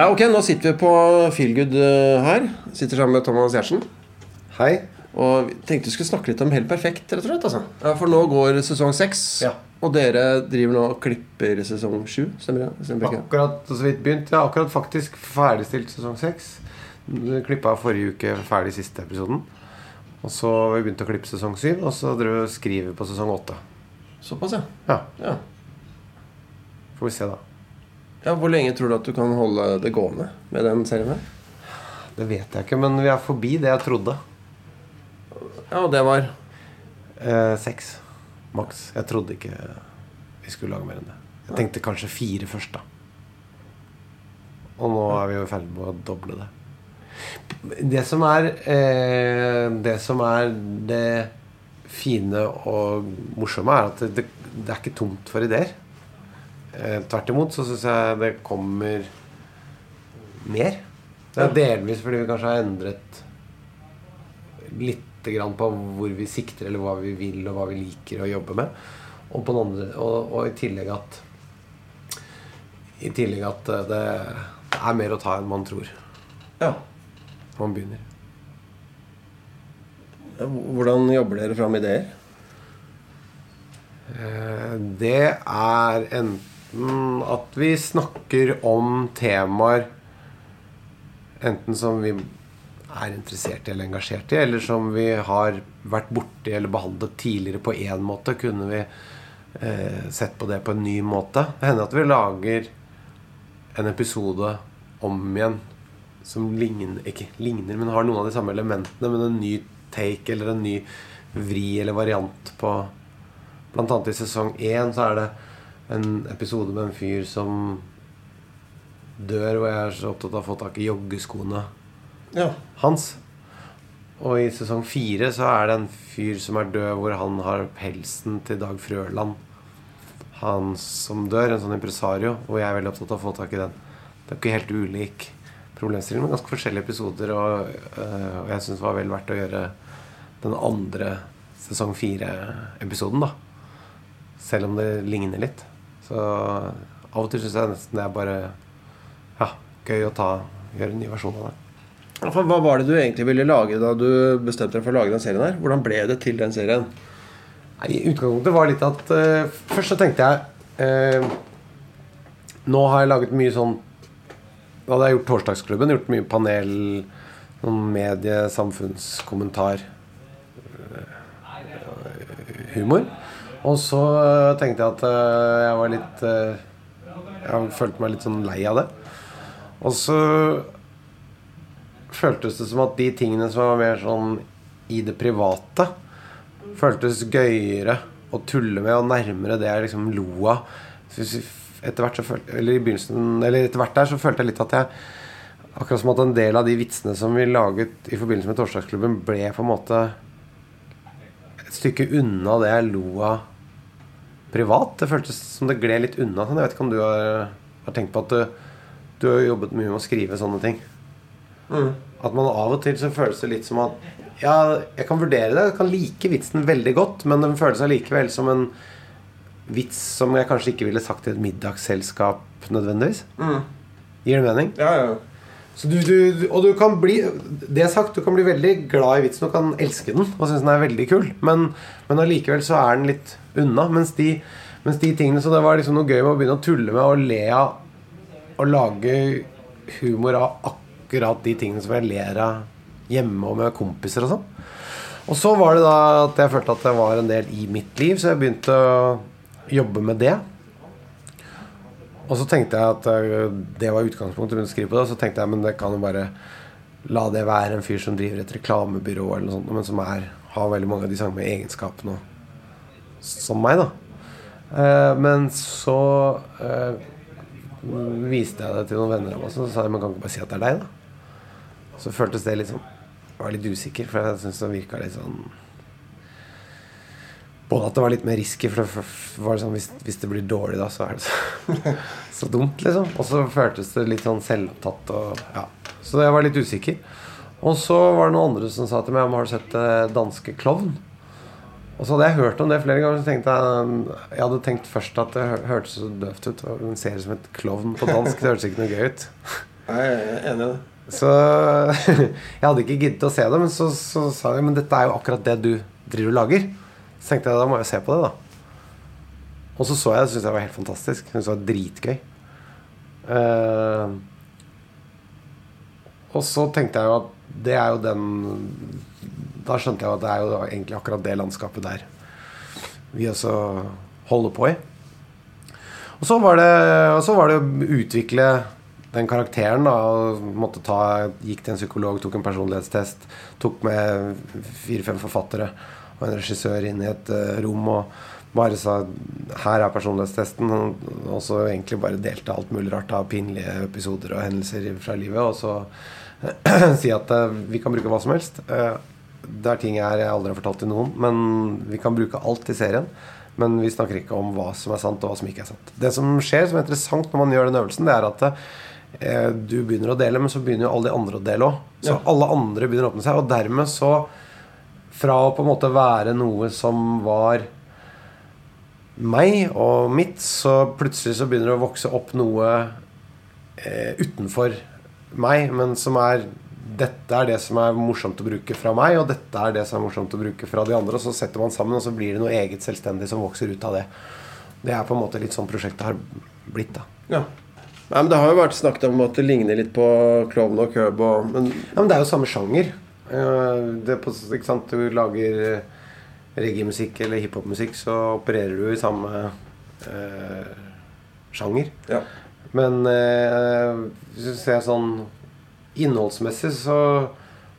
Ja, ok, Nå sitter vi på Feelgood eh, her. Sitter sammen med Thomas Gjertsen. Hei. Og vi tenkte vi skulle snakke litt om Helt perfekt, rett og slett. Altså. Ja, for nå går sesong seks. Ja. Og dere driver nå og klipper sesong sju. Stemmer det? Stemmer det? Akkurat så vidt begynt. Ja, akkurat faktisk ferdigstilt sesong seks. Klippa forrige uke ferdig siste episoden. Og så har vi begynt å klippe sesong syv, og så driver vi og skriver på sesong åtte. Såpass, ja. Ja, ja. får vi se, da. Ja, Hvor lenge tror du at du kan holde det gående med den serien? her? Det vet jeg ikke, men vi er forbi det jeg trodde. Ja, og det var Eh, seks. Maks. Jeg trodde ikke vi skulle lage mer enn det. Jeg tenkte kanskje fire først, da. Og nå er vi jo i ferd med å doble det. Det som er eh, Det som er det fine og morsomme, er at det, det, er ikke tomt for ideer. Eh, tvert imot så syns jeg det kommer mer. Det er delvis fordi vi kanskje har endret lite grann på hvor vi sikter, eller hva vi vil, og hva vi liker å jobbe med. Og, på den andre, og, og i tillegg at I tillegg at det, det er mer å ta enn man tror. Ja. Man begynner. Hvordan jobber dere fram ideer? Eh, Det er enten at vi snakker om temaer enten som vi er interessert i eller engasjert i, eller som vi har vært borti eller behandlet tidligere på én måte. Kunne vi eh, sett på det på en ny måte? Det hender at vi lager en episode om igjen som ligner, ikke ligner, men har noen av de samme elementene, men en ny take eller en ny vri eller variant på Blant annet i sesong én så er det en episode med en fyr som dør, og jeg er så opptatt av å få tak i joggeskoene Ja. hans. Og i sesong fire så er det en fyr som er død, hvor han har pelsen til Dag Frøland. Han som dør, en sånn impresario, og jeg er veldig opptatt av å få tak i den. Det er ikke helt ulik problemstilling, men ganske forskjellige episoder, og, øh, og jeg syns det var vel verdt å gjøre den andre sesong fire-episoden, da. Selv om det ligner litt. Så av og til syns jeg nesten det er bare ja, gøy å ta, gjøre en ny versjon av det. For hva var det du egentlig ville lage da du bestemte deg for å lage den serien her? Hvordan ble det til den serien? I utgangspunktet var litt at uh, Først så tenkte jeg uh, Nå har jeg laget mye sånn Da hadde jeg gjort Torsdagsklubben, gjort mye panel, noen medie, samfunnskommentar, eh, humor. Og så eh, tenkte jeg at eh, jeg var litt eh, Jeg følte meg litt sånn lei av det. Og så føltes det som at de tingene som var mer sånn i det private, føltes gøyere å tulle med og nærmere det jeg liksom lo av. Etter hvert, så følte, eller i eller etter hvert der så følte jeg litt at jeg Akkurat som at en del av de vitsene som vi laget i forbindelse med Torsdagsklubben, ble på en måte et stykke unna det jeg lo av privat. Det føltes som det gled litt unna. Jeg vet ikke om du har, har tenkt på at du, du har jobbet mye med å skrive sånne ting. At man av og til så føles det litt som at Ja, jeg kan vurdere det. Jeg kan like vitsen veldig godt, men den føles allikevel som en vits som jeg kanskje ikke ville sagt i et middagsselskap nødvendigvis. Gir det mening? Ja, ja. Så du, du, og du kan bli Det sagt, du kan bli veldig glad i vitsen og kan elske den og synes den er veldig kul, men, men allikevel så er den litt unna. Mens de, mens de tingene Så det var liksom noe gøy med å begynne å tulle med og le av og lage humor av akkurat de tingene som jeg ler av hjemme og med kompiser og sånn. Og så var det da at jeg følte at det var en del i mitt liv, så jeg begynte å jobbe med det. Og så tenkte jeg at øh, det var utgangspunktet for å skrive på det. Og så tenkte jeg men det kan jo bare la det være en fyr som driver et reklamebyrå, eller noe sånt, men som er, har veldig mange av de samme egenskapene som meg, da. Eh, men så eh, viste jeg det til noen venner av meg, så sa de men kan ikke bare si at det er deg, da. Så føltes det litt sånn Jeg var litt usikker, for jeg syntes det virka litt sånn både at det var litt mer risky, for det var sånn, hvis, hvis det blir dårlig, da, så er det så, så dumt, liksom. Og så føltes det litt sånn selvopptatt og Ja. Så jeg var litt usikker. Og så var det noen andre som sa til meg Har du sett eh, danske klovn? Og så hadde jeg hørt om det flere ganger. Så tenkte jeg Jeg hadde tenkt først at det hø- hørtes så døvt ut. En serie som et Klovn på dansk. Det hørtes ikke noe gøy ut. Nei, Jeg er enig i det. Så jeg hadde ikke giddet å se det, men så, så sa jeg men dette er jo akkurat det du driver og lager. Så tenkte jeg da må jeg se på det, da. Og så så jeg det, syntes jeg var helt fantastisk. Syntes det var dritgøy. Uh, og så tenkte jeg jo at det er jo den Da skjønte jeg at det er jo egentlig akkurat det landskapet der vi også holder på i. Og så var det, så var det å utvikle den karakteren. da ta, Gikk til en psykolog, tok en personlighetstest. Tok med fire-fem forfattere og en regissør inn i et uh, rom og bare sa her er personlighetstesten. Og så egentlig bare delte alt mulig rart av pinlige episoder og hendelser fra livet. Og så si at uh, vi kan bruke hva som helst. Det er ting jeg aldri har fortalt til noen, men vi kan bruke alt i serien. Men vi snakker ikke om hva som er sant, og hva som ikke er sant. Det som skjer, som er interessant når man gjør den øvelsen, det er at eh, du begynner å dele, men så begynner jo alle de andre å dele òg. Så ja. alle andre begynner å åpne seg. Og dermed så Fra å på en måte være noe som var meg og mitt, så plutselig så begynner det å vokse opp noe eh, utenfor meg, men som er dette er det som er morsomt å bruke fra meg, og dette er det som er morsomt å bruke fra de andre. Og så setter man sammen, og så blir det noe eget selvstendig som vokser ut av det. Det er på en måte litt sånn prosjektet har blitt, da. Ja. Nei, men Det har jo vært snakket om at det ligner litt på Klovn og Curb og men... Ja, men det er jo samme sjanger. Det er på, ikke sant? Du lager eh, reggae-musikk eller hiphop-musikk, så opererer du i samme eh, sjanger. Ja. Men eh, hvis du ser sånn innholdsmessig så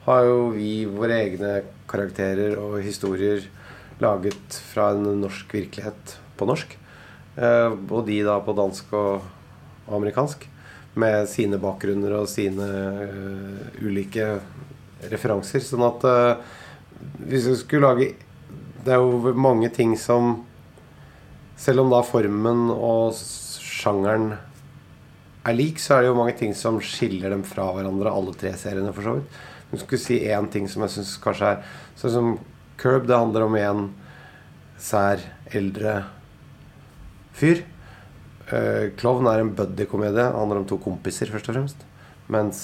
har jo vi våre egne karakterer og historier laget fra en norsk virkelighet på norsk. Eh, og de da på dansk og, amerikansk. Med sine bakgrunner og sine uh, ulike referanser. Sånn at uh, hvis vi skulle lage Det er jo mange ting som Selv om da formen og sjangeren er lik, så er det jo mange ting som skiller dem fra hverandre, alle tre seriene, for så vidt. jeg skulle si én ting som jeg syns kanskje er Sånn som Curb, det handler om en sær, eldre fyr. Uh, Klovn er en buddy-komedie. Det handler om to kompiser, først og fremst. Mens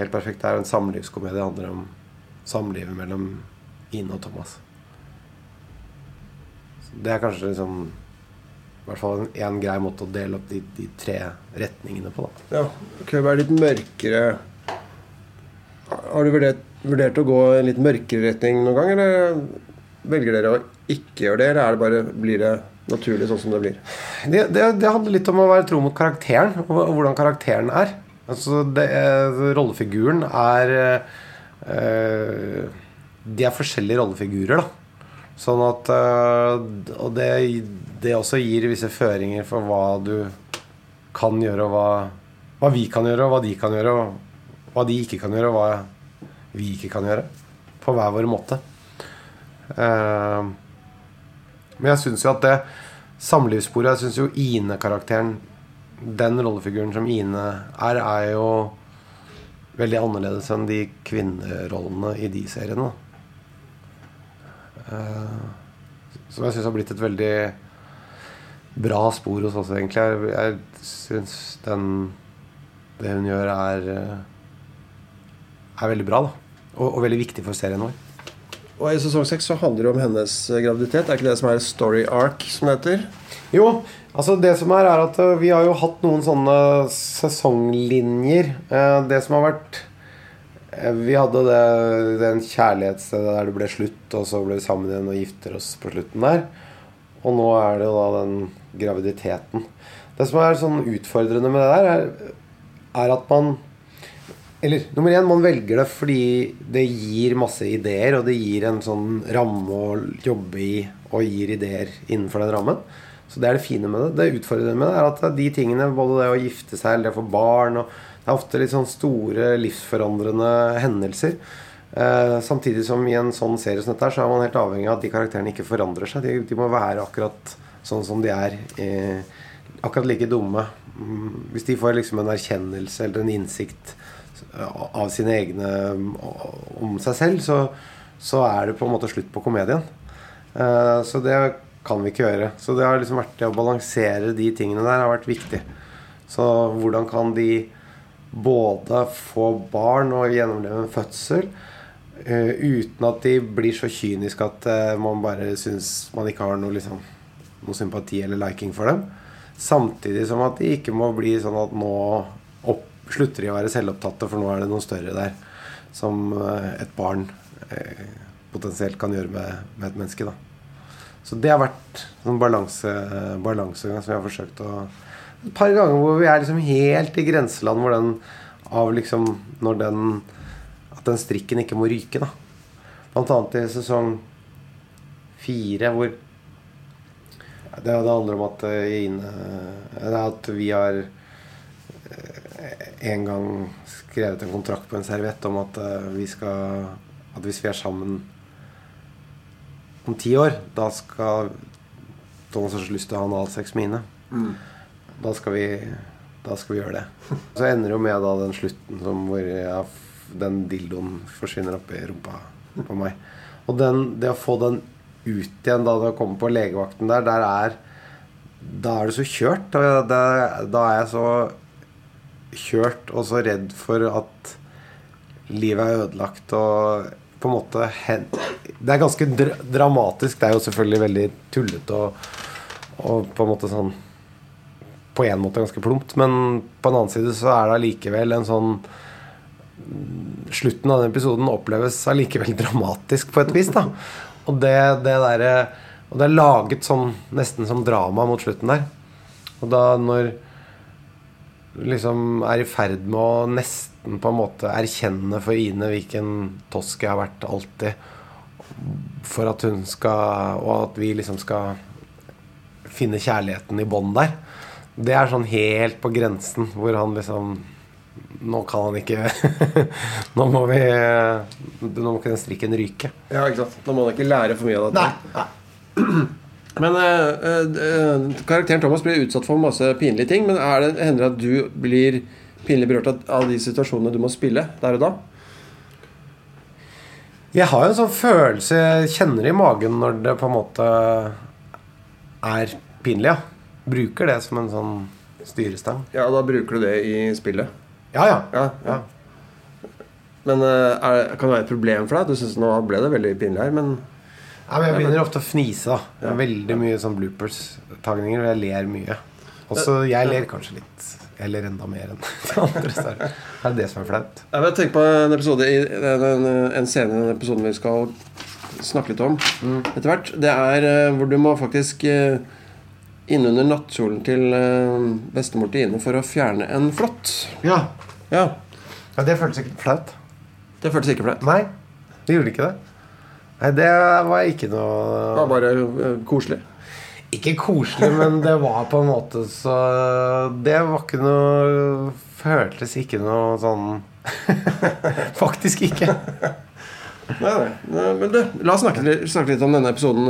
Helt perfekt er en samlivskomedie. Det handler om samlivet mellom Ine og Thomas. det er kanskje liksom i hvert fall en, grei måte å dele opp de, de tre retningene på. Da. Ja, Køb være litt mørkere Har du vurdert, vurdert, å gå en litt mørkere retning noen gang, eller velger dere å ikke gjøre det, eller er det bare, blir det naturlig sånn som det blir? Det, det, det handler litt om å være tro mot karakteren, og hvordan karakteren er. Altså, det, rollefiguren er øh, De er forskjellige rollefigurer, da. Sånn at øh, Og det, det, også gir visse føringer for hva du kan gjøre, og hva, hva, vi kan gjøre, og hva de kan gjøre, og hva de ikke kan gjøre, og hva vi ikke kan gjøre. På hver vår måte. Uh, men jeg syns jo at det samlivssporet Jeg syns jo Ine-karakteren, den rollefiguren som Ine er, er jo veldig annerledes enn de kvinnerollene i de seriene. Da. Eh, som jeg syns har blitt et veldig bra spor hos oss, egentlig. Jeg, jeg syns den Det hun gjør, er eh, er veldig bra. da og, og veldig viktig for serien vår. Og I sesong seks handler det om hennes graviditet. Er ikke det som er story arc, som det heter? Jo. altså Det som er, er at eh, vi har jo hatt noen sånne sesonglinjer. Det som har vært Eh, vi hadde det, den kjærlighetsstedet der det ble slutt, og så ble vi sammen igjen og gifter oss på slutten der. Og nå er det jo da den graviditeten. Det som er sånn utfordrende med det der, er, er at man Eller nummer én, man velger det fordi det gir masse ideer, og det gir en sånn ramme å jobbe i, og gir ideer innenfor den rammen. Så det er det fine med det. Det utfordrende med det er at de tingene, både det å gifte seg eller det å få barn og det er ofte litt sånn store, livsforandrende hendelser. Eh, samtidig som i en sånn serie som dette så er man helt avhengig av at de karakterene ikke forandrer seg. De, de må være akkurat sånn som de er. Eh, akkurat like dumme. Mm, hvis de får liksom en erkjennelse eller en innsikt av sine egne om seg selv, så, så er det på en måte slutt på komedien. Eh, så det kan vi ikke gjøre. Så det har liksom vært det å balansere de tingene der har vært viktig. Så hvordan kan de både få barn og gjennomleve en fødsel Uh, uten at de blir så kyniske at uh, man bare syns man ikke har noe, liksom, noe sympati eller liking for dem. Samtidig som at de ikke må bli sånn at nå opp, slutter de å være selvopptatte, for nå er det noe større der. Som uh, et barn potensielt kan gjøre med, med et menneske. da så det har vært en balanse, balansegang som jeg har forsøkt å Et par ganger hvor vi er liksom helt i grenseland hvor den av liksom Når den At den strikken ikke må ryke, da. Blant annet i sesong fire hvor det, det handler om at, det er at vi har eh, en gang skrevet en kontrakt på en serviett om at eh, vi skal At hvis vi er sammen om ti år, da skal Thomas har lyst til å ha analsex med Ine. Mm. Da skal vi da skal vi gjøre det. Så ender jo med da den slutten som hvor jeg, den dildoen forsvinner oppi rumpa på meg. Og den, det å få den ut igjen da du har kommet på legevakten der, der er Da er det så kjørt. Og det, da er jeg så kjørt og så redd for at livet er ødelagt og på en måte Det er ganske dra dramatisk. Det er jo selvfølgelig veldig tullete og, og på en måte sånn På en måte ganske plumpt, men på en annen side så er det allikevel en sånn Slutten av den episoden oppleves allikevel dramatisk på et vis. da Og det, det derre Og det er laget som, nesten som drama mot slutten der. Og da når liksom er i ferd med å nesten på en måte erkjenne for Ine hvilken tosk jeg har vært alltid. For at hun skal Og at vi liksom skal finne kjærligheten i bånn der. Det er sånn helt på grensen hvor han liksom Nå kan han ikke Nå må vi Nå må ikke den strikken ryke. Ja, ikke sant. Nå må han ikke lære for mye av dette. Men eh, eh, karakteren Thomas blir utsatt for masse pinlige ting. Men er det, hender det at du blir pinlig berørt av, de situasjonene du må spille der og da? Jeg har en sånn følelse Jeg kjenner i magen når det på en måte er pinlig. Ja. Bruker det som en sånn styrestang. Ja, da bruker du det i spillet. Ja, ja. Ja, ja. Men eh, er, kan det være et problem for deg? Du synes nå ble det veldig pinlig her, men Ja, men jeg begynner ofte å fnise. da er Veldig mye sånn bloopers-tagninger, og jeg ler mye. Også jeg ler kanskje litt. Jeg ler enda mer enn de andre. Så er det er det som er flaut. Jeg vil tenke på en episode i en, en, en scene i den episoden vi skal snakke litt om etter hvert. Det er eh, hvor du må faktisk uh, innunder nattkjolen til eh, bestemor til Ine for å fjerne en flått. Ja. Ja, ja, det føltes ikke flaut. det føltes ikke flaut. Nei, det gjorde ikke det. Nei, det var ikke noe Det var bare eh, koselig. Ikke koselig, men det var på en måte så Det var ikke noe Føltes ikke noe sånn Faktisk ikke. Nei, nei. Nei, Men du, la oss snakke snakke litt om denne episoden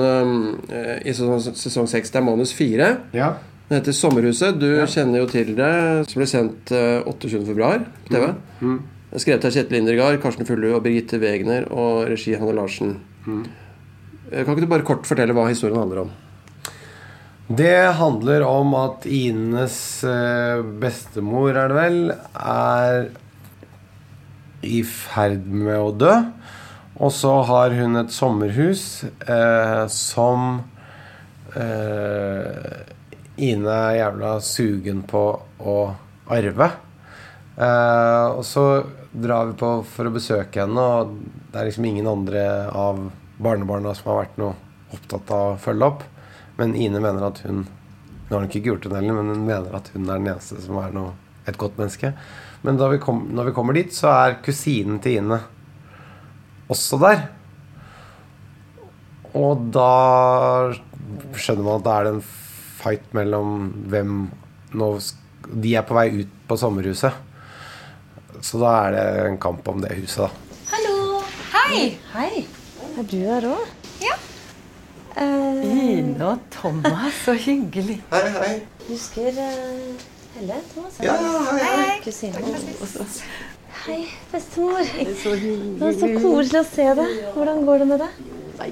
eh, i sesong, sesong 6. Det er manus 4. Ja. Den heter Sommerhuset. Du Ja. kjenner jo til det. Som ble sendt eh, 28. februar på TV. Mm. Er Skrevet av Kjetil Indergard, Karsten Fullu og Birgitte Wegner. Og regi Hanne Larsen. Mm. Eh, Kan ikke du bare kort fortelle hva historien handler om? Det handler om at Ines eh, bestemor, er det vel, er i ferd med å dø. Og så har hun et sommerhus eh, som eh, Ine er jævla sugen på å arve. Eh, og så drar vi på for å besøke henne, og det er liksom ingen andre av barnebarna som har vært noe opptatt av å følge opp. Men Ine mener at hun Nå har hun ikke gjort det heller, men hun mener at hun er den eneste som er noe, et godt menneske. Men vi kom, når vi kommer dit, så er kusinen til Ine også der. Og da skjønner man at da er det en fight mellom hvem nå, De er på vei ut på sommerhuset. Så da er det en kamp om det huset, da. Hallo! Hei! Hei. Er du her òg? Ja. Eh, Ine og Thomas, så hyggelig. Hei, hei. husker uh, Helle? Thomas? Ja, hei, hei. Kusine. Hei, bestemor. Så Det var så koselig å se deg. Hvordan går det med deg?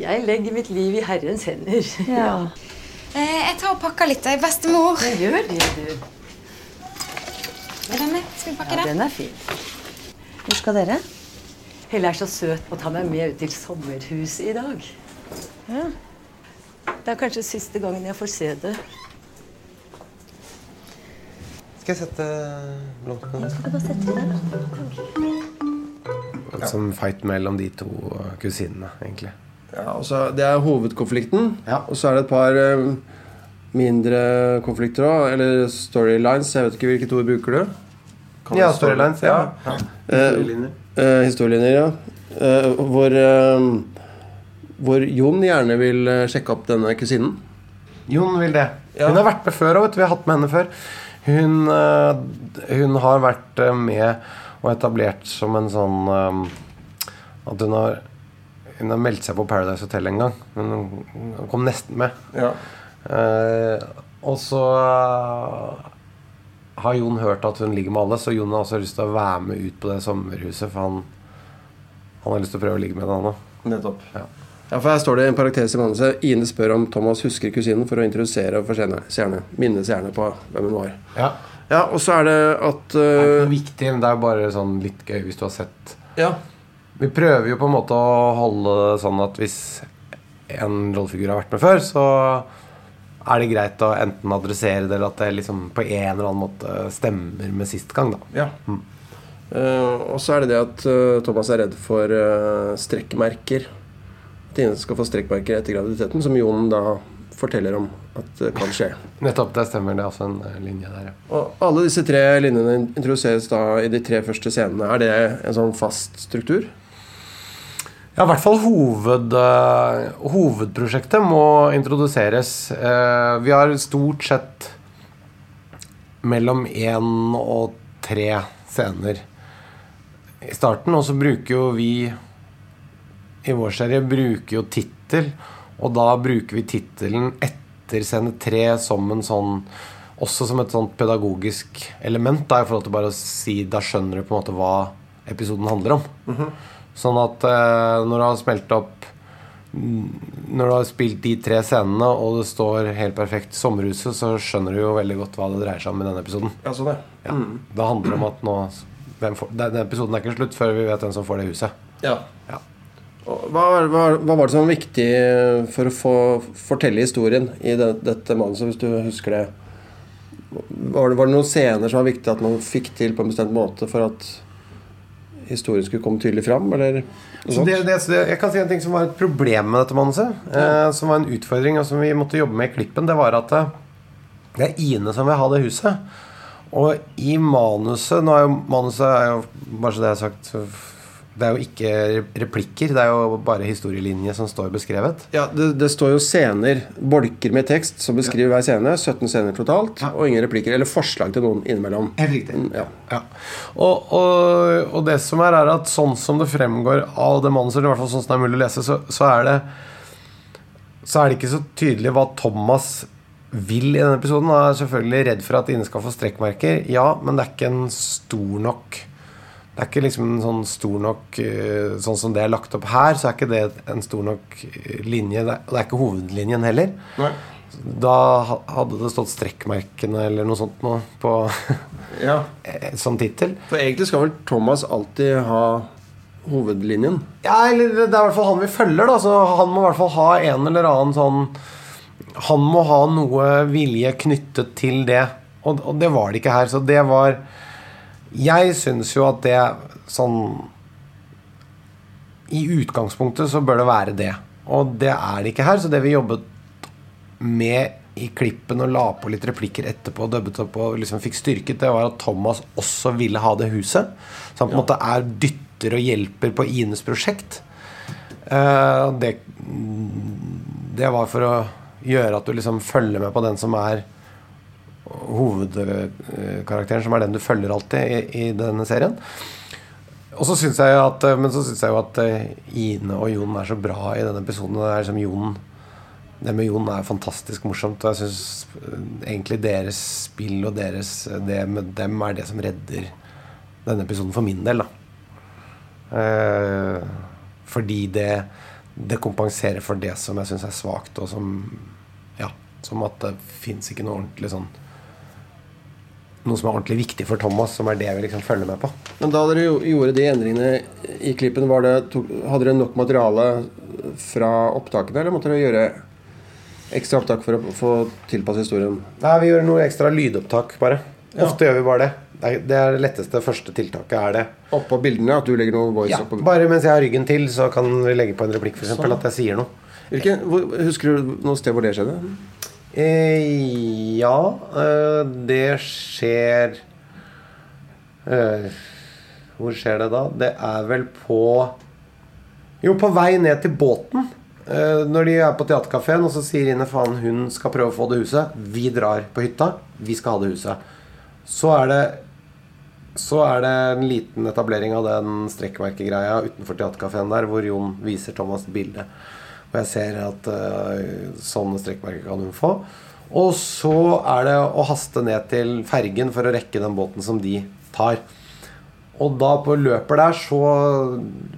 Jeg legger mitt liv i Herrens hender. Ja. Eh, jeg tar og pakker litt. jeg. Bestemor. Jeg gjør det, du. Renne, skal vi pakke Ja, den? den er fin. Hvor skal dere? Helle er så søt å ta meg med ut til sommerhuset i dag. Ja. Det er kanskje siste gangen jeg får se det. Skal jeg sette blomstene Du bare setter det der. Som fight mellom de to kusinene, egentlig. Ja, og Det er hovedkonflikten. Ja. Og så er det et par eh, mindre konflikter òg. Eller storylines. Jeg vet ikke hvilket ord bruker du? Kan Ja, storylines. Ja. Ja. Historielinjer. Eh, historielinjer, ja. Eh, hvor, eh, hvor Jon gjerne vil eh, sjekke opp denne kusinen. Jon vil det. Ja. Hun har vært med før òg. Vi har hatt med henne før. Hun, eh, hun har vært eh, med og etablert som en sånn eh, At hun har Hun har meldt seg på Paradise Hotel en gang. Men hun kom nesten med. Ja. Eh, og så har Jon hørt at hun ligger med alle, så Jon har også lyst til å være med ut på det sommerhuset. For han, han har lyst til å prøve å ligge med henne, han òg. Nettopp. Ja. Ja, for Her står det en parentes i manuset. Ine spør om Thomas husker kusinen for å introdusere og for seerne, seerne, minne seerne på hvem hun var. Ja. Ja, Og så er det at Det er ikke eh, noe viktig, men det er bare sånn litt gøy hvis du har sett Ja. Vi prøver jo på en måte å holde det sånn at hvis en rollefigur har vært med før, så er det greit å enten adressere det, eller at det liksom på en eller annen måte stemmer med sist gang. da ja. Eh, og så er det det at uh, Thomas er redd for uh, strekkmerker. Ine skal få strekkmerker etter graviditeten, som Jon da forteller om at det kan skje. Nettopp, det stemmer. Det også en eh, linje der, ja. Og alle disse tre linjene introduseres da i de tre første scenene. Er det en sånn fast struktur? Ja, i hvert fall hoved, uh, hovedprosjektet må introduseres. Uh, vi har stort sett mellom én og tre scener i starten. Og så bruker jo vi i vår serie bruker jo tittel, og da bruker vi tittelen etter scene tre som en sånn også som et sånt pedagogisk element. Da, I forhold til bare å si Da skjønner du på en måte hva episoden handler om. Sånn at eh, når du har smelt opp mm, Når du har spilt de tre scenene, og det står helt perfekt 'Sommerhuset', så skjønner du jo veldig godt hva det dreier seg om i denne episoden. Ja, sånn, ja. Mm. Det handler om at nå får, Denne episoden er ikke slutt før vi vet hvem som får det huset. ja. Ja. Hva, hva, hva var det som var viktig for å få fortelle historien i det, dette manuset, hvis du husker det? Var det, var det noen scener som var viktig at man fikk til på en bestemt måte for at historien skulle komme tydelig fram? Eller Så det, det, så jeg kan si en ting som var et problem med dette manuset. Eh, som var en utfordring, og som vi måtte jobbe med i klippen. Det var at eh, det er Ine som vil ha det huset. Og i manuset Nå er jo manuset er jo, Bare så det er sagt Det er jo ikke replikker. Det er jo bare historielinje som står beskrevet. Ja, det, det står jo scener, bolker med tekst, som beskriver hver scene. 17 scener totalt, Ja. og ingen replikker. Eller forslag til noen innimellom. Helt riktig. Mm, Ja. Ja. Og, og, og det som er, er at sånn som det fremgår av det manuset, eller i hvert fall sånn som det er mulig å lese, så, så er det Så er det ikke så tydelig hva Thomas vil i denne episoden. Han er selvfølgelig redd for at Ine skal få strekkmerker, ja, men det er ikke en stor nok Det er ikke liksom en sånn stor nok eh, Sånn som det er lagt opp her, så er ikke det en stor nok eh, linje. Det er, det er ikke hovedlinjen heller. Nei. Da hadde det stått 'strekkmerkene' eller noe sånt noe på, ja. eh, som tittel. For egentlig skal vel Thomas alltid ha hovedlinjen. Ja, eller det er i hvert fall han vi følger, da. Så han må i hvert fall ha en eller annen sånn Han må ha noe vilje knyttet til det. Og, og det var det ikke her. Så det var Jeg syns jo at det sånn I utgangspunktet så bør det være det. Og det er det ikke her. Så det vi jobbet med i klippen og la på litt replikker etterpå og dubbet opp og liksom fikk styrket, det var at Thomas også ville ha det huset. Så han på en måte er dytter og hjelper på Ines prosjekt. Uh, det, det var for å gjøre at du liksom følger med på den som er hovedkarakteren, som er den du følger alltid i, i denne serien. Og så synes jeg at, Men så syns jeg jo at eh, Ine og Jon er så bra i denne episoden. Det er liksom Jon det med Jon er fantastisk morsomt. Og jeg syns egentlig deres spill og deres det med dem er det som redder denne episoden for min del. da eh, Fordi det, det kompenserer for det som jeg syns er svakt, og som Ja, som at det fins ikke noe ordentlig sånn noe som er ordentlig viktig for Thomas, som er det vi liksom følger med på. Men da dere gjorde de endringene i klippen, var det, hadde dere nok materiale fra opptakene, eller måtte dere gjøre ekstra opptak for å få tilpasset historien? Nei, vi gjør noe ekstra lydopptak, bare. Ofte gjør vi bare det. Det er det, letteste første tiltaket. er det Oppå bildene? At du legger noe voice ja, oppå Bare mens jeg har ryggen til, så kan vi legge på en replikk, f.eks. eksempel At jeg sier noe. Hvilke, Husker du noe sted hvor det skjedde? Eh, ja, eh, det skjer eh, Hvor skjer det da? Det er vel på Jo, på vei ned til båten. Når de er på teaterkafeen, og så sier Ine faen hun skal prøve å få det huset. Vi drar på hytta. Vi skal ha det huset. Så er det så er det en liten etablering av den strekkmerkegreia utenfor teaterkafeen der, hvor Jon viser Thomas bilde. Og jeg ser at uh, sånne strekkmerker kan hun få. Og så er det å haste ned til fergen for å rekke den båten som de tar. Og da på løpet der så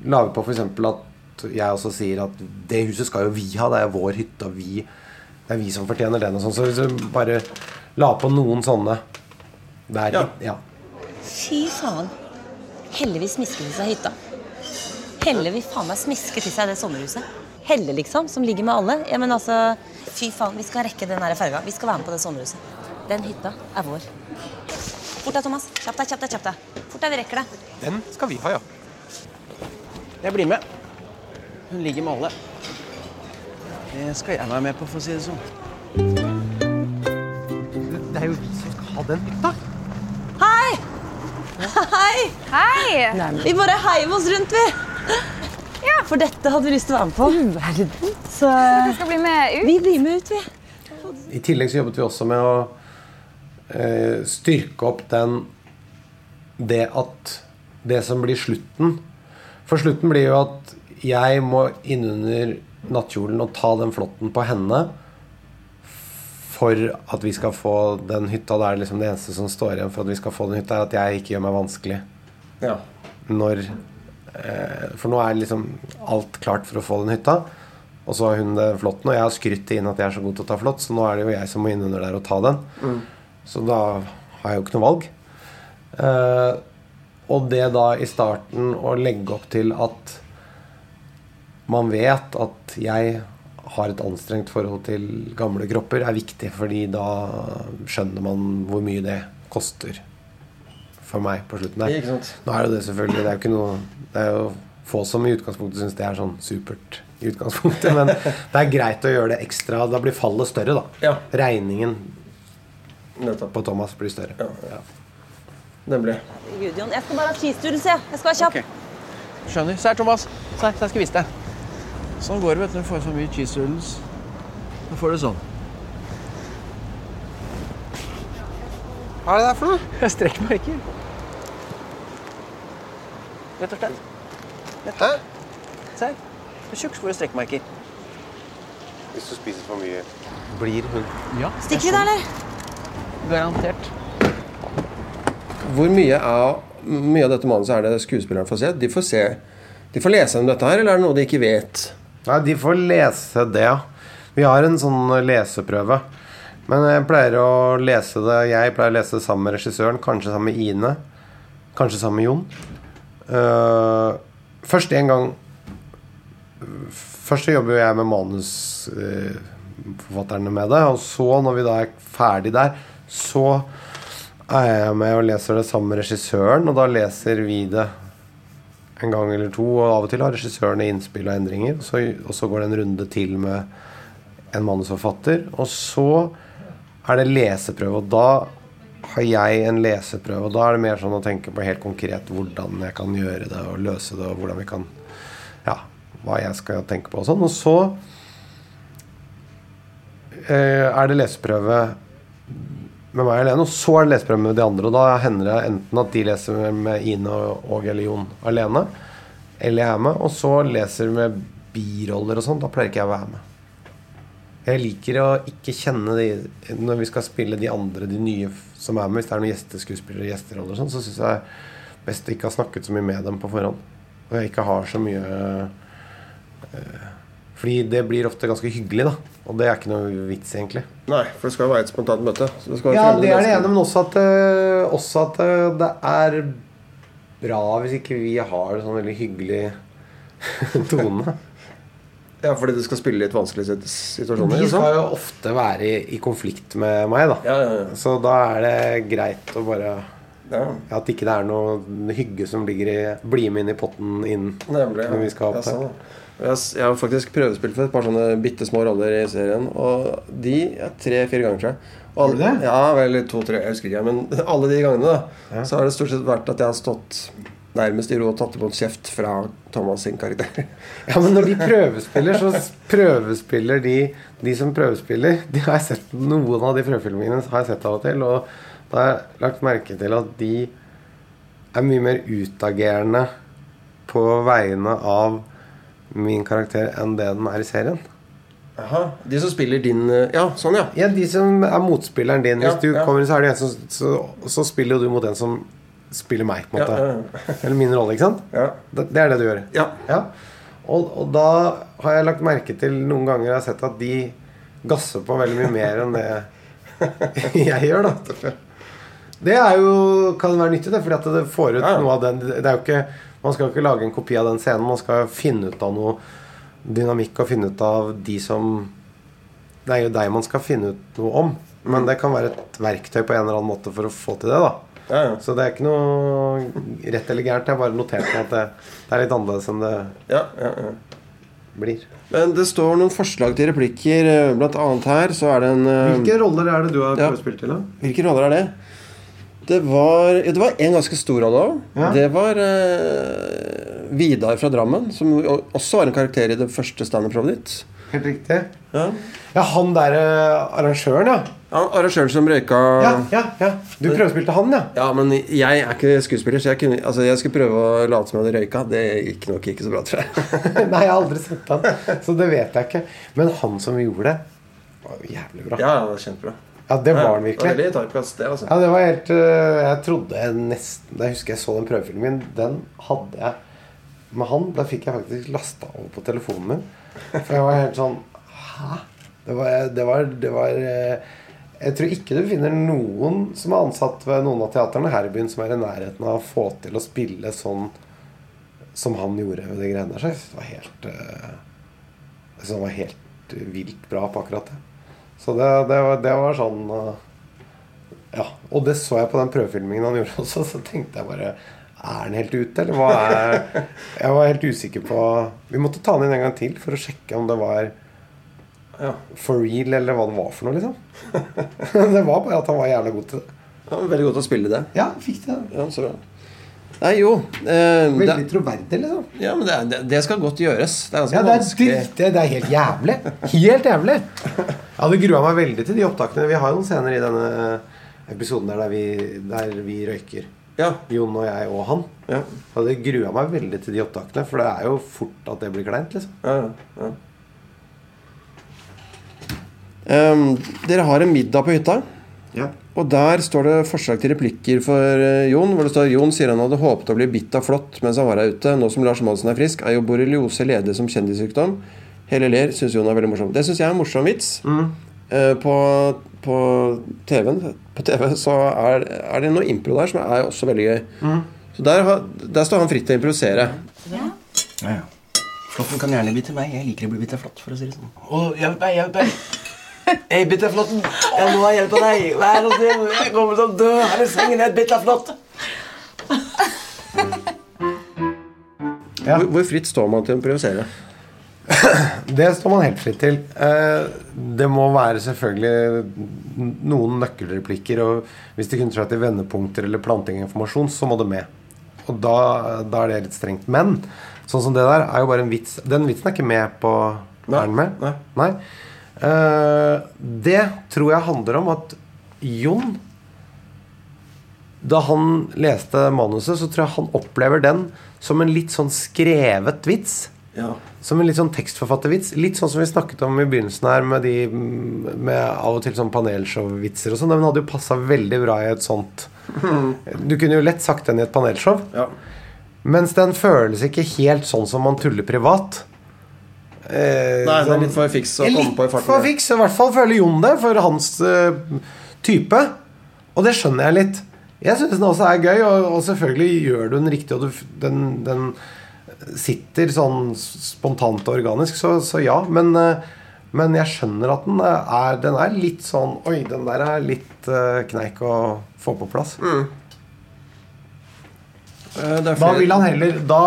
la vi på f.eks. at jeg også sier at det huset skal jo vi ha, det er vår hytte, og vi, det er vi som fortjener den. og sånn, Så hvis du bare la på noen sånne der. Ja. ja. Fy faen. Heldigvis vil de seg hytta. Heldigvis faen meg smisker til seg det sommerhuset. Helle, liksom, som ligger med alle. Ja, men altså, Fy faen, vi skal rekke den der ferga. Vi skal være med på det sommerhuset. Den hytta er vår. Fort deg, Thomas. Kjapp deg, kjapp deg. kjapp deg. Fort deg, vi rekker det. Den skal vi ha, ja. Jeg blir med. Hun ligger med alle. Det skal jeg være med på, for å si det sånn. Det er jo vi som skal ha den hytta. Hei! Hei! Hei! Vi bare heiv oss rundt, vi. For dette hadde vi lyst til å være med på. Så vi skal bli med ut. vi blir med ut, vi. I tillegg så jobbet vi også med å eh, styrke opp den Det at Det som blir slutten For slutten blir jo at jeg må innunder nattkjolen og ta den flotten på henne for at vi skal få den hytta. Det er liksom det eneste som står igjen for at vi skal få den hytta, er at jeg ikke gjør meg vanskelig Ja. når For nå er liksom alt klart for å få den hytta. Og så har hun det flott og jeg har skrytt inn at jeg er så god til å ta flott, så nå er det jo jeg som må inn under der og ta den. Så da har jeg jo ikke noe valg. Eh, og det da i starten å legge opp til at man vet at jeg har et anstrengt forhold til gamle kropper, er viktig, fordi da skjønner man hvor mye det koster for meg på slutten der. Nå er jo det selvfølgelig Det er jo ikke noe Det er jo få som i utgangspunktet syns det er sånn supert i utgangspunktet, men det er greit å gjøre det ekstra. Da blir fallet større, da. Ja. Regningen Nettopp. på Thomas blir større. Ja. Nemlig. Gud, Jon, jeg skal bare ha skisturen, jeg. Jeg skal være kjapp. Okay. Skjønner. Se her, Thomas. Se her, jeg skal vise deg. Sånn går det, vet du. Du får så mye cheese doodles. Da får du sånn. Hva er det der for noe? Strekkmerker. Rett og slett. Hæ? Se her. Du er tjukk, så strekkmerker. Hvis du spiser for mye, blir hun Ja. Stikker vi da, eller? Garantert. Hvor mye av, mye av dette manuset er det skuespillerne får se? De får se De får lese om dette her, eller er det noe de ikke vet? Nei, de får lese det, ja. Vi har en sånn leseprøve. Men jeg pleier å lese det Jeg pleier å lese det sammen med regissøren, kanskje sammen med Ine. Kanskje sammen med Jon. Eh, først en gang Først så jobber jeg med manusforfatterne med det. Og så, når vi da er ferdig der, så er jeg med og leser det sammen med regissøren. Og da leser vi det en gang eller to. Og av og til har regissørene innspill og endringer. Og så, og så går det en runde til med en manusforfatter. Og så er det leseprøve. Og da har jeg en leseprøve. Og da er det mer sånn å tenke på helt konkret hvordan jeg kan gjøre det og løse det, og hvordan vi kan Ja, hva jeg skal tenke på og sånn. Og så eh, er det leseprøve med meg alene, og så er det leseprøve med de andre. Og da hender det enten at de leser med Ine og, og eller Jon alene, eller jeg er med. Og så leser de med biroller og sånn. Da pleier ikke jeg å være med. Jeg liker å ikke kjenne de Når vi skal spille de andre, de nye som er med, hvis det er noen gjesteskuespillere og gjesteroller, og sånn, så syns jeg det er best å ikke ha snakket så mye med dem på forhånd. Og jeg ikke har så mye øh, Fordi det blir ofte ganske hyggelig, da. Og det er ikke noe vits, egentlig. Nei, for det skal jo være et spontant møte. Så det Ja, det er det ene, men også at, eh, også at eh, det er bra hvis ikke vi har en sånn veldig hyggelig tone. Ja, fordi du skal spille litt vanskelige sit- situasjoner. De ikke skal jo ofte være i, i konflikt med meg, da. Ja, ja, ja. Så da er det greit å bare ja. At ikke det er noe hygge som ligger i Bli med inn i potten inn Nemlig. Når vi skal opp sånn, her. Jeg har s- jeg har faktisk prøvespilt for et par sånne bitte små roller i serien. Og de er tre-fire ganger, tror jeg. Alle, det? Ja, vel to-tre. Jeg husker ikke. Men alle de gangene da Så har det stort sett vært at jeg har stått nærmest i ro og tatt imot kjeft fra Thomas sin karakter. Ja, men når de prøvespiller, så prøvespiller de De som prøvespiller De har jeg sett Noen av de prøvefilmene har jeg sett av og til, og da har jeg lagt merke til at de er mye mer utagerende på vegne av min karakter enn det den er i serien. Aha. De som spiller din eh, Ja, sånn, ja. Ja, de som er motspilleren din. Hvis Ja, du ja. kommer, så er det en som så, så spiller jo du mot en som spiller meg, på en måte. Ja, Eller min rolle, ikke sant? Ja. Det, det er det du gjør. Ja. Og, og da har jeg lagt merke til noen ganger jeg har sett at de gasser på veldig mye mer enn det jeg gjør, da. Det jo, kan være nyttig, det, fordi det får ut noe av den det er jo ikke, Man skal ikke lage en kopi av den scenen. Man skal finne ut av noe dynamikk og finne ut av de som Det er jo deg man skal finne ut noe om. Men det kan være et verktøy på en eller annen måte for å få til det. da Ja, ja. Så det er ikke noe rett eller gærent. Jeg har bare notert meg at det, det er litt annerledes enn det ja, ja, ja. blir. Men det står noen forslag til replikker. eh, Blant annet her så er det en eh, Hvilke roller er det du har Ja. prøvespilt til? da? Hvilke roller er det? Det var, ja, det var en ganske stor rolle òg. Ja. Det var eh, Vidar fra Drammen, som også var en karakter i det første standup-showet ditt. Helt riktig. Ja. Ja, han der eh, arrangøren, ja. Ja, Arrangøren som røyka Ja, ja, ja. Du prøvespilte han, ja. Ja, men jeg er ikke skuespiller, så jeg, kunne, altså jeg skulle prøve å late som jeg hadde røyka. Det gikk nok ikke så bra, tror jeg. Nei, jeg har aldri sett han, så det vet jeg ikke. Men han som gjorde det, var jo jævlig bra. Ja, det var kjempebra. Ja, det var han Det var virkelig. typecast, det, altså. Ja, det var helt øh, Jeg trodde nesten Jeg husker jeg så den prøvefilmen min. Den hadde jeg med han. Da fikk jeg faktisk lasta over på telefonen min. For jeg var helt sånn Hæ? Det var, det var, det var øh, Jeg tror ikke du finner noen som er ansatt ved noen av teatrene her i byen, som er i nærheten av å få til å spille sånn som han gjorde ved de greiene der. Det var helt øh, jeg var helt vilt bra på akkurat det. Så det, det, var, det var sånn øh, ja, og det så jeg på den prøvefilmingen han gjorde også. Så tenkte jeg bare Er den helt ute, eller hva er Jeg var helt usikker på Vi måtte ta den inn en gang til for å sjekke om det var Ja. for real, eller hva det var for noe, liksom. det var bare at han var jævla god til det. Var veldig god til å spille det. Ja, fikk det. Ja, så bra. Nei, jo eh, Veldig det, troverdig, liksom. Ja, men det, det, det skal godt gjøres. Det er Ja, det er, vanskelig. dritt, det er helt jævlig. Helt jævlig. Jeg hadde grua meg veldig til de opptakene. Vi har jo noen scener i denne episoden der, der, vi, der vi røyker. Ja, Jon og jeg og han. ja, Jeg hadde grua meg veldig til de opptakene, for det er jo fort at det blir kleint. liksom ja, ja. Ehm, dere har en middag på hytta. Ja. Og der står det forslag til replikker for eh, Jon. Hvor det står Jon sier han hadde håpet å bli bitt av flått mens han var her ute. Nå som Lars Monsen er frisk, er jo borreliose ledig som kjendissykdom. Hele ler syns Jon er veldig morsom. Det syns jeg er en morsom vits. Eh, på på TV-en På TV så er, er det noe impro der som er også veldig gøy. Så der, har, der står han fritt til å improvisere. Ja, ja. Flåtten kan gjerne bli til meg. Jeg liker å bli bitt av flått, for å si det sånn. Å, jeg, jeg, jeg, meg! Hei, bitt av! Jeg må ha hjelp av deg! Vær så snill! Jeg kommer til å dø her i sengen. Jeg er bitt! Ja. Hvor, hvor fritt står man til å improvisere? Det står man helt fritt til. Eh, Det må være selvfølgelig noen nøkkelreplikker. Og hvis det kunne seg til vendepunkter eller planting av informasjon, så må det med. Og da, da er det litt strengt. Men sånn som det der er jo bare en vits. Den vitsen er ikke med på Nei, Er den med? nei. Nei. Eh, det tror jeg handler om at Jon Da han leste manuset, så tror jeg han opplever den som en litt sånn skrevet vits. Ja. Som en litt sånn tekstforfattervits. Litt sånn som vi snakket om i begynnelsen her, med de med av og til sånn panelshow-vitser og sånn. Den hadde jo passa veldig bra i et sånt Du kunne jo lett sagt den i et panelshow. ja. Mens den føles ikke helt sånn som man tuller privat. Eh, Nei, det er litt for fiks å komme på i farten. Litt for fiks, i hvert fall føler Jon det, for hans eh, type. Og det skjønner jeg litt. Jeg syns den også er gøy, og, og selvfølgelig gjør du den riktig, og du, den, den sitter sånn spontant og organisk, så, så ja. Men, eh, men jeg skjønner at den er, den er litt sånn Oi, den der er litt eh, kneik å få på plass. Mm. Da vil han heller da,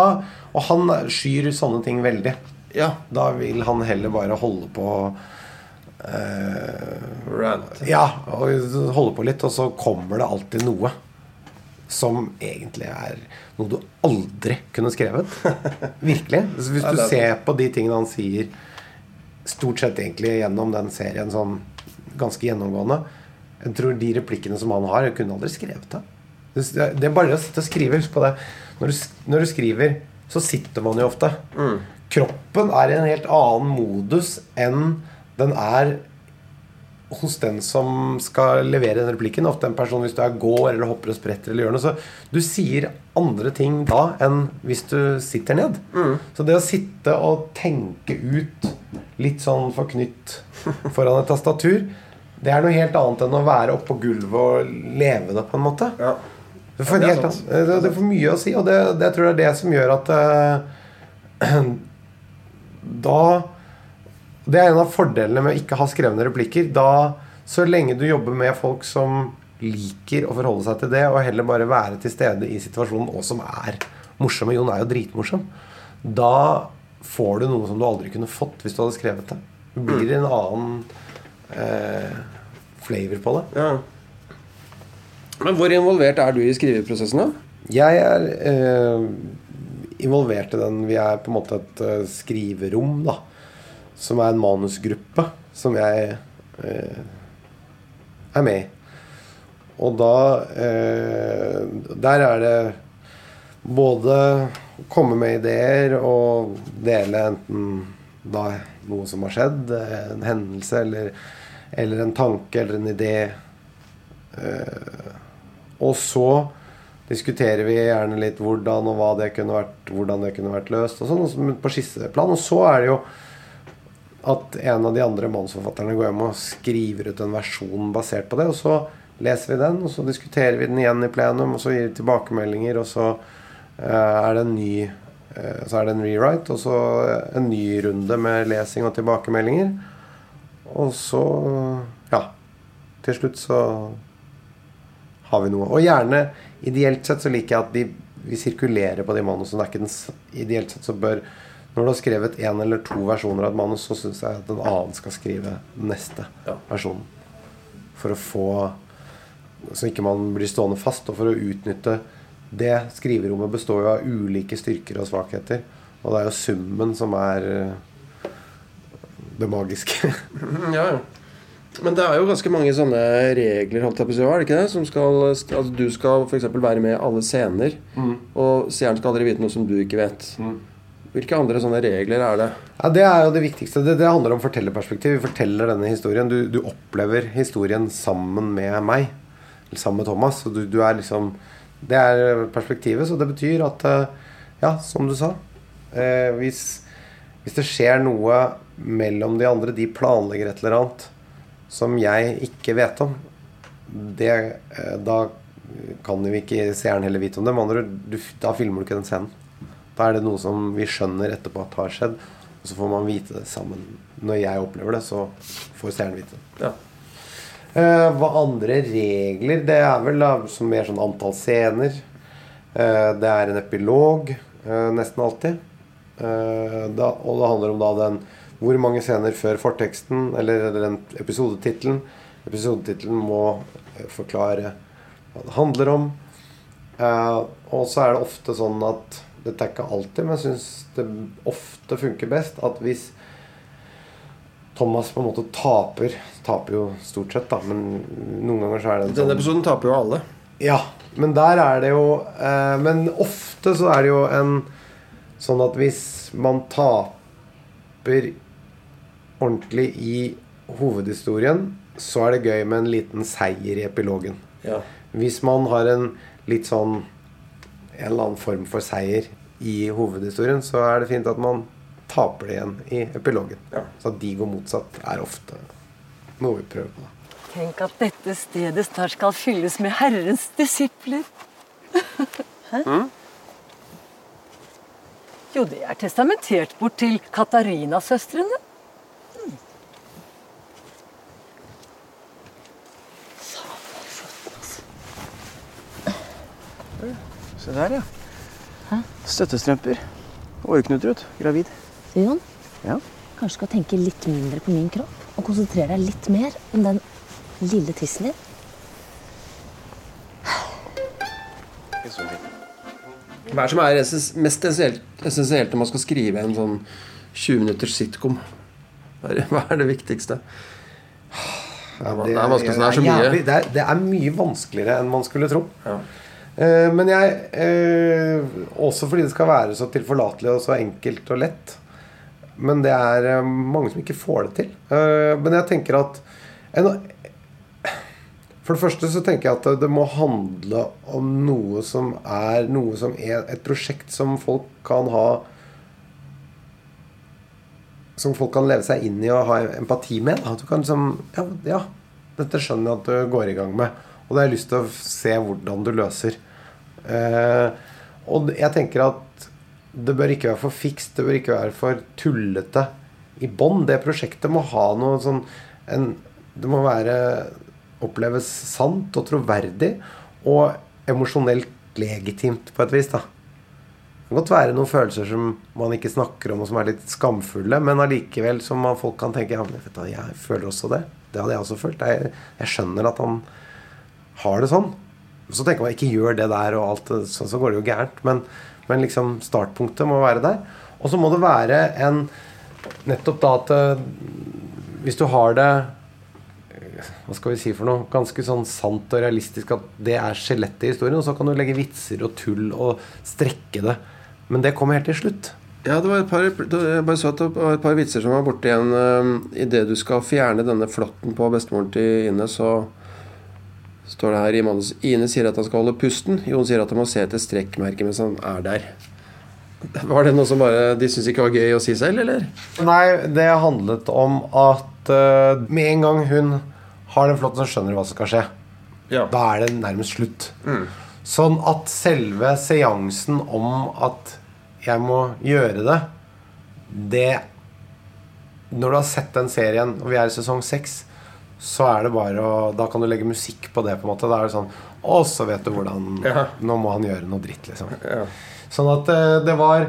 Og han skyr sånne ting veldig. Ja. Da vil han heller bare holde på eh. Ja, og holde på litt, og så kommer det alltid noe som egentlig er noe du aldri kunne skrevet. Virkelig. Så hvis du er ser på de tingene han sier stort sett egentlig gjennom den serien sånn ganske gjennomgående Jeg tror de replikkene som han har, jeg kunne aldri skrevet det. Det er bare å sitte og skrive. Husk på det. Når du, når du skriver, så sitter man jo ofte. Kroppen er i en helt annen modus enn den er hos den som skal levere den replikken. Ofte en person hvis du er går eller hopper og spretter eller gjør noe. Så du sier andre ting da enn hvis du sitter ned. Så det å sitte og tenke ut litt sånn forknytt foran et tastatur, det er noe helt annet enn å være oppå gulvet og leve det, på en måte. Ja. Det får, Ja, det helt det, det får mye å si, og det, det tror jeg er det som gjør at eh, Da Det er en av fordelene med å ikke ha skrevne replikker. Da, så lenge du jobber med folk som liker å forholde seg til det, og heller bare være til stede i situasjonen, og som er morsomme Jon er jo dritmorsom. Da får du noe som du aldri kunne fått hvis du hadde skrevet det. Det blir en annen eh, flavor på det. Ja. Men hvor involvert er du i skriveprosessen, da? Jeg er eh, involvert i den. Vi er på en måte et eh, skriverom, da. Som er en manusgruppe som jeg eh, er med i. Og da eh, Der er det både å komme med ideer og dele enten da noe som har skjedd, en hendelse eller, eller en tanke eller en idé. Eh, og så diskuterer vi gjerne litt hvordan og hva det kunne vært, hvordan det kunne vært løst. og sånn, på skisseplan. Og så er det jo at en av de andre manusforfatterne går hjem og skriver ut en versjon basert på det. Og så leser vi den, og så diskuterer vi den igjen i plenum, og så gir vi tilbakemeldinger, og så eh, er det en ny eh, så er det en rewrite, og så en ny runde med lesing og tilbakemeldinger. Og så Ja. Til slutt så har vi noe. Og gjerne, ideelt sett, så liker jeg at de, vi sirkulerer på de manusene. Ideelt sett så bør Når du har skrevet én eller to versjoner av et manus, så syns jeg at en annen skal skrive neste Ja. versjon. For å få Så ikke man blir stående fast, og for å utnytte det skriverommet består jo av ulike styrker og svakheter. Og det er jo summen som er eh, det magiske. Ja, ja. Men det er jo ganske mange sånne regler, holdt jeg på å si, er det ikke det? Som skal, altså du skal f.eks. være med i alle scener, og seeren skal aldri vite noe som du ikke vet. Hvilke andre sånne regler er det? Ja, Det er jo det viktigste. Det, det handler om fortellerperspektiv. Vi forteller denne historien. Du, du opplever historien sammen med meg. Eller sammen med Thomas. Så du, du er liksom Det er perspektivet. Så det betyr at eh, Ja, som du sa. Eh, hvis, hvis det skjer noe mellom de andre, de planlegger et eller annet som jeg ikke vet om, det, eh, da kan jo ikke seeren heller vite om det. Med andre ord, du, da filmer du ikke den scenen. Da er det noe som vi skjønner etterpå at har skjedd. Og så får man vite det sammen. Når jeg opplever det, så får seeren vite det. Ja. Eh, hva andre regler? Det er vel da som mer sånn antall scener. Eh, det er en epilog eh, nesten alltid. Eh, da, og det handler om da den hvor mange scener før forteksten, eller den episodetittelen. Episodetittelen må eh, forklare hva det handler om. Eh, og så er det ofte sånn at Dette er ikke alltid, men jeg syns det ofte funker best at hvis Thomas på en måte taper Taper jo stort sett, da, men noen ganger så er det en Denne sånn episoden taper jo alle. ja, men der er det jo eh, Men ofte så er det jo en sånn at hvis man taper ordentlig i hovedhistorien, så er det gøy med en liten seier i epilogen. Ja. Hvis man har en litt sånn En eller annen form for seier i hovedhistorien, så er det fint at man taper det igjen i epilogen. Så at de går motsatt, er ofte noe vi prøver på. Tenk at dette stedet snart skal fylles med Herrens disipler. Hæ? Jo, det er testamentert bort til Katarina-søstrene. Se der, ja. Hæ? Støttestrømper. Åreknuter, vet. Gravid. Jon, Ja. kanskje skal tenke litt mindre på min kropp og konsentrere deg litt mer om den lille tissen din. Hva er det som er mest essensielt, når man skal skrive en sånn 20 minutters sitcom? Hva er, er det viktigste? Det er det er så mye. Det er, det er mye vanskeligere enn man skulle tro. Ja. Eh, men jeg eh, Også fordi det skal være så tilforlatelig og så enkelt og lett. Men det er eh, mange som ikke får det til. Men jeg tenker at For det første så tenker jeg at det må handle om noe som er noe som er et prosjekt som folk kan ha Som folk kan leve seg inn i og ha empati med. At du kan liksom Ja, ja dette skjønner jeg at du går i gang med. Og det har jeg lyst til å se hvordan du løser. Eh, og jeg tenker at det bør ikke være for fikst, det bør ikke være for tullete i bånn. Det prosjektet må ha noe sånn en, Det må være oppleves sant og troverdig og emosjonelt legitimt på et vis. da det kan godt være noen følelser som man ikke snakker om, og som er litt skamfulle, men allikevel som folk kan tenke ja, jeg føler også det. Det hadde jeg også følt. Jeg, jeg skjønner at han har det sånn. Så tenker man ikke gjør det der, og alt sånn så går det jo gærent. Men, men liksom startpunktet må være der. Og så må det være en Nettopp da at eh, hvis du har det eh, hva skal vi si for noe ganske sånn sant og realistisk at det er skjelettet i historien, og så kan du legge vitser og tull og strekke det. Men det kommer helt til slutt. Ja, det var et par, jeg bare så at det var et par vitser som var borte igjen. Uh, Idet du skal fjerne denne flåtten på bestemoren til Ine, så står det her i manus Ine sier at han skal holde pusten. Jon sier at han må se etter strekkmerket mens han er der. Var det noe som bare de syntes ikke var gøy å si selv, eller? Nei, det handlet om at uh, med en gang hun har den flåtten som skjønner hva som skal skje. Ja. Da er det nærmest slutt. Sånn at selve seansen om at jeg må gjøre det, det Når du har sett den serien, og vi er i sesong seks, så er det bare å Da kan du legge musikk på det, på en måte. Da er det sånn Å, så vet du hvordan Ja. Nå må han gjøre noe dritt, liksom. Ja. Sånn at eh, det var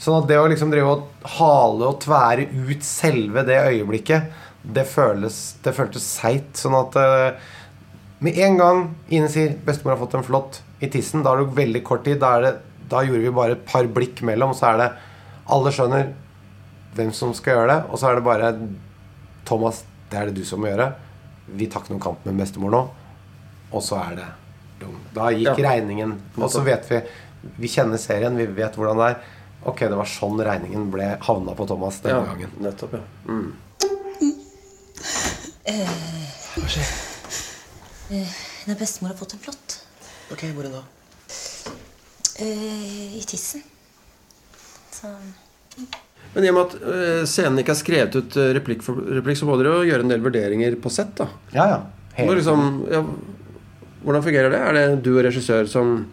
Sånn at det å liksom drive og hale og tvære ut selve det øyeblikket, det føles Det føltes seigt. Sånn at eh, med en gang Ine sier 'bestemor har fått en flått i tissen', da er det veldig kort tid. Da, det, da gjorde vi bare et par blikk mellom, og så er det Alle skjønner hvem som skal gjøre det, og så er det bare 'Thomas, det er det du som må gjøre'. Vi tar ikke noen kamp med bestemor nå. Og så er det dum. Da gikk Ja. regningen. Og så vet vi Vi kjenner serien, vi vet hvordan det er. Ok, det var sånn regningen ble havna på Thomas denne ja. gangen. Nettopp, ja. Mm. Når bestemor har fått en flått Ok, hvor da? eh, i tissen. Så Men i og med at øh, scenen ikke er skrevet ut øh, replikk for replikk, så må dere jo gjøre en del vurderinger på sett. da Ja, ja. Helt. liksom, ja, Hvordan fungerer det? Er det du og regissør som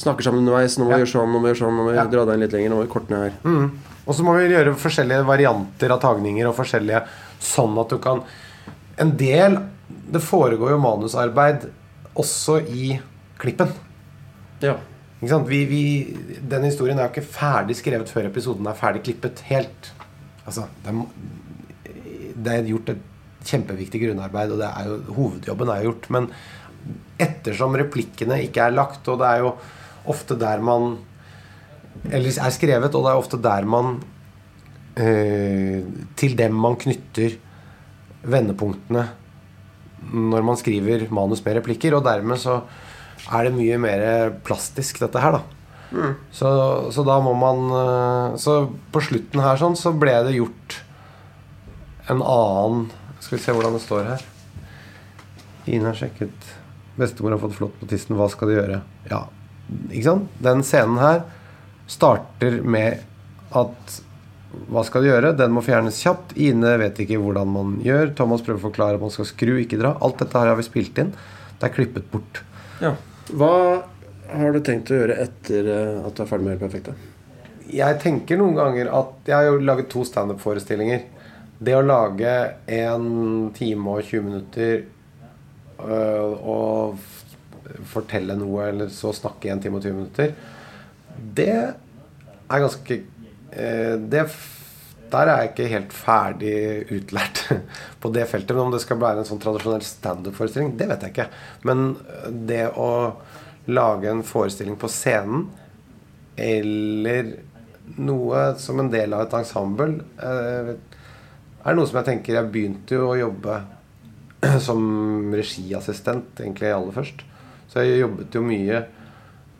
snakker sammen underveis? Nå må vi Ja. gjøre sånn, nå må vi gjøre sånn, nå må vi Ja. dra deg inn litt lenger. Nå må vi korte ned her. Mm. Og så må vi gjøre forskjellige varianter av tagninger og forskjellige sånn at du kan En del Det foregår jo manusarbeid også i klippen. Ja. Vi, vi, den historien er jo ikke ferdig skrevet før episoden er ferdig klippet helt. Altså, det er, det er gjort et kjempeviktig grunnarbeid, og er jo, hovedjobben er gjort. Men ettersom replikkene ikke er lagt, og det er jo ofte der man Eller er skrevet, og det er ofte der man øh, Til dem man knytter vendepunktene når man skriver manus med replikker. Og dermed så er det mye mer plastisk, dette her, da. Så, så da må man eh, Så på slutten her sånn så ble det gjort en annen Skal vi se hvordan det står her. Ine har sjekket Bestemor har fått flått på tissen. Hva skal de gjøre? Ja, ikke sant? Den scenen her starter med at hva skal du gjøre? Den må fjernes kjapt. Ine vet ikke hvordan man gjør. Thomas prøver å forklare at man skal skru, ikke dra. Alt dette her har vi spilt inn. Det er klippet bort. Ja. Hva har du tenkt å gjøre etter eh, at du er ferdig med Helt perfekt? da? Jeg tenker noen ganger at Jeg har jo laget to standup-forestillinger. Det å lage en time og 20 minutter øh, og fortelle noe, eller så snakke en time og 20 minutter, det er ganske eh, det, Der er jeg ikke helt ferdig utlært på det feltet. Men om det skal være en sånn tradisjonell standup-forestilling, det vet jeg ikke. Men øh, det å lage en forestilling på scenen eller noe som en del av et ensemble eh, er noe som jeg tenker Jeg begynte jo å jobbe som regiassistent egentlig aller først. Så jeg jobbet jo mye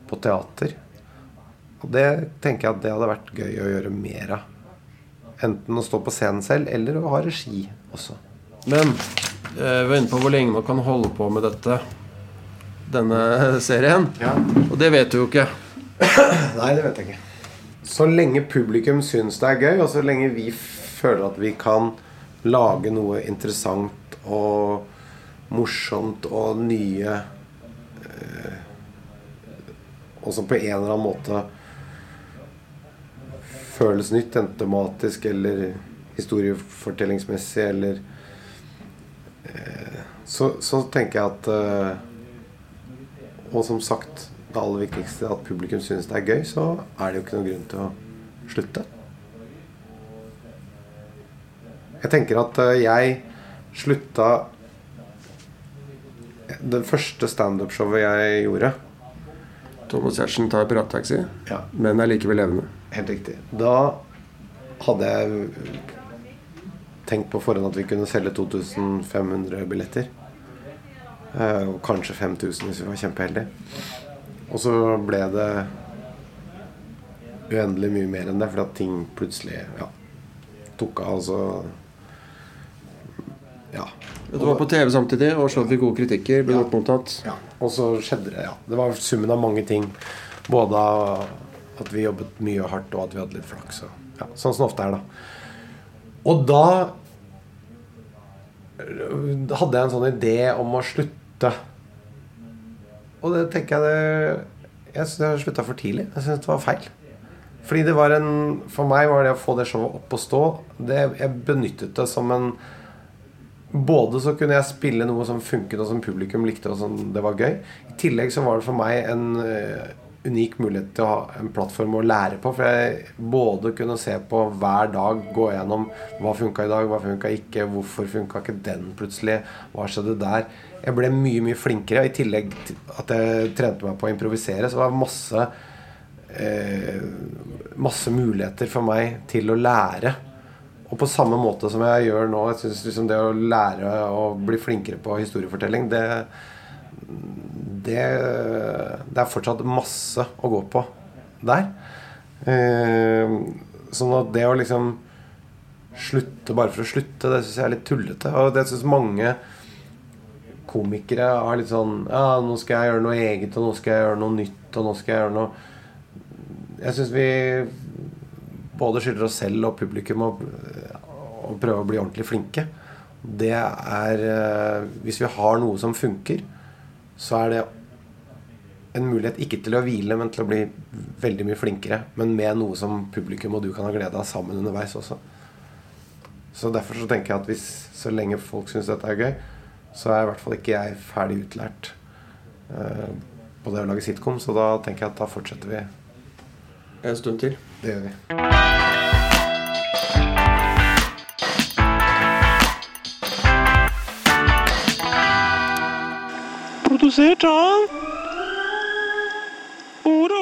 på teater. Og det tenker jeg at det hadde vært gøy å gjøre mer av. Enten å stå på scenen selv, eller å ha regi også. Men eh, vi er inne på hvor lenge man kan holde på med dette. Denne serien. Ja. Og det vet du jo ikke. Nei, det vet jeg ikke. Så lenge publikum syns det er gøy, og så lenge vi føler at vi kan lage noe interessant og morsomt og nye eh, Og som på en eller annen måte føles nytt, enten tematisk eller historiefortellingsmessig eller eh, så, så tenker jeg at eh, Og som sagt, det aller viktigste at publikum synes det er gøy, så er det jo ikke noen grunn til å slutte. Jeg tenker at eh, jeg slutta Det første standup-showet jeg gjorde Thomas Giertsen tar pirattaxi, Ja. men er likevel levende. Helt riktig. Da hadde jeg tenkt på forhånd at vi kunne selge 2500 billetter. Eh, Og kanskje 5000 hvis vi var kjempeheldige. Og så ble det uendelig mye mer enn det, fordi at ting plutselig ja, tok av. Altså så Ja. Du var på TV samtidig, og showet fikk gode kritikker. Ble Ja. godt mottatt. Ja, og så skjedde det, ja. Det var summen av mange ting. Både av at vi jobbet mye og hardt, og at vi hadde litt flaks. Og, ja, sånn som ofte er, da. Og da øh, hadde jeg en sånn idé om å slutte. Og det tenker jeg det Jeg syns jeg slutta for tidlig. Jeg syns det var feil. Fordi det var en For meg var det å få det showet opp og stå det, Jeg benyttet det som en både så kunne jeg spille noe som funket, og som publikum likte, og som det var gøy. I tillegg så var det for meg en eh, unik mulighet til å ha en plattform å lære på. For jeg både kunne se på hver dag, gå gjennom hva funka i dag, hva funka ikke, hvorfor funka ikke den plutselig, hva skjedde der. Jeg ble mye, mye flinkere. I tillegg til at jeg trente meg på å improvisere, så var det masse eh, masse muligheter for meg til å lære. Og på samme måte som jeg gjør nå. Jeg synes liksom Det å lære å bli flinkere på historiefortelling, det, det, det er fortsatt masse å gå på der. Eh, sånn at det å liksom slutte bare for å slutte, det syns jeg er litt tullete. Og det syns mange komikere har litt sånn Ja, nå skal jeg gjøre noe eget, og nå skal jeg gjøre noe nytt, og nå skal jeg gjøre noe Jeg syns vi både skylder oss selv og publikum å, å prøve å bli ordentlig flinke. Det er eh, Hvis vi har noe som funker, så er det en mulighet ikke til å hvile, men til å bli veldig mye flinkere. Men med noe som publikum og du kan ha glede av sammen underveis også. Så derfor så tenker jeg at hvis så lenge folk syns dette er gøy, så er i hvert fall ikke jeg ferdig utlært eh, på det å lage sitcom. Så da tenker jeg at da fortsetter vi. En stund til. Det gjør vi. Produsert av Oro.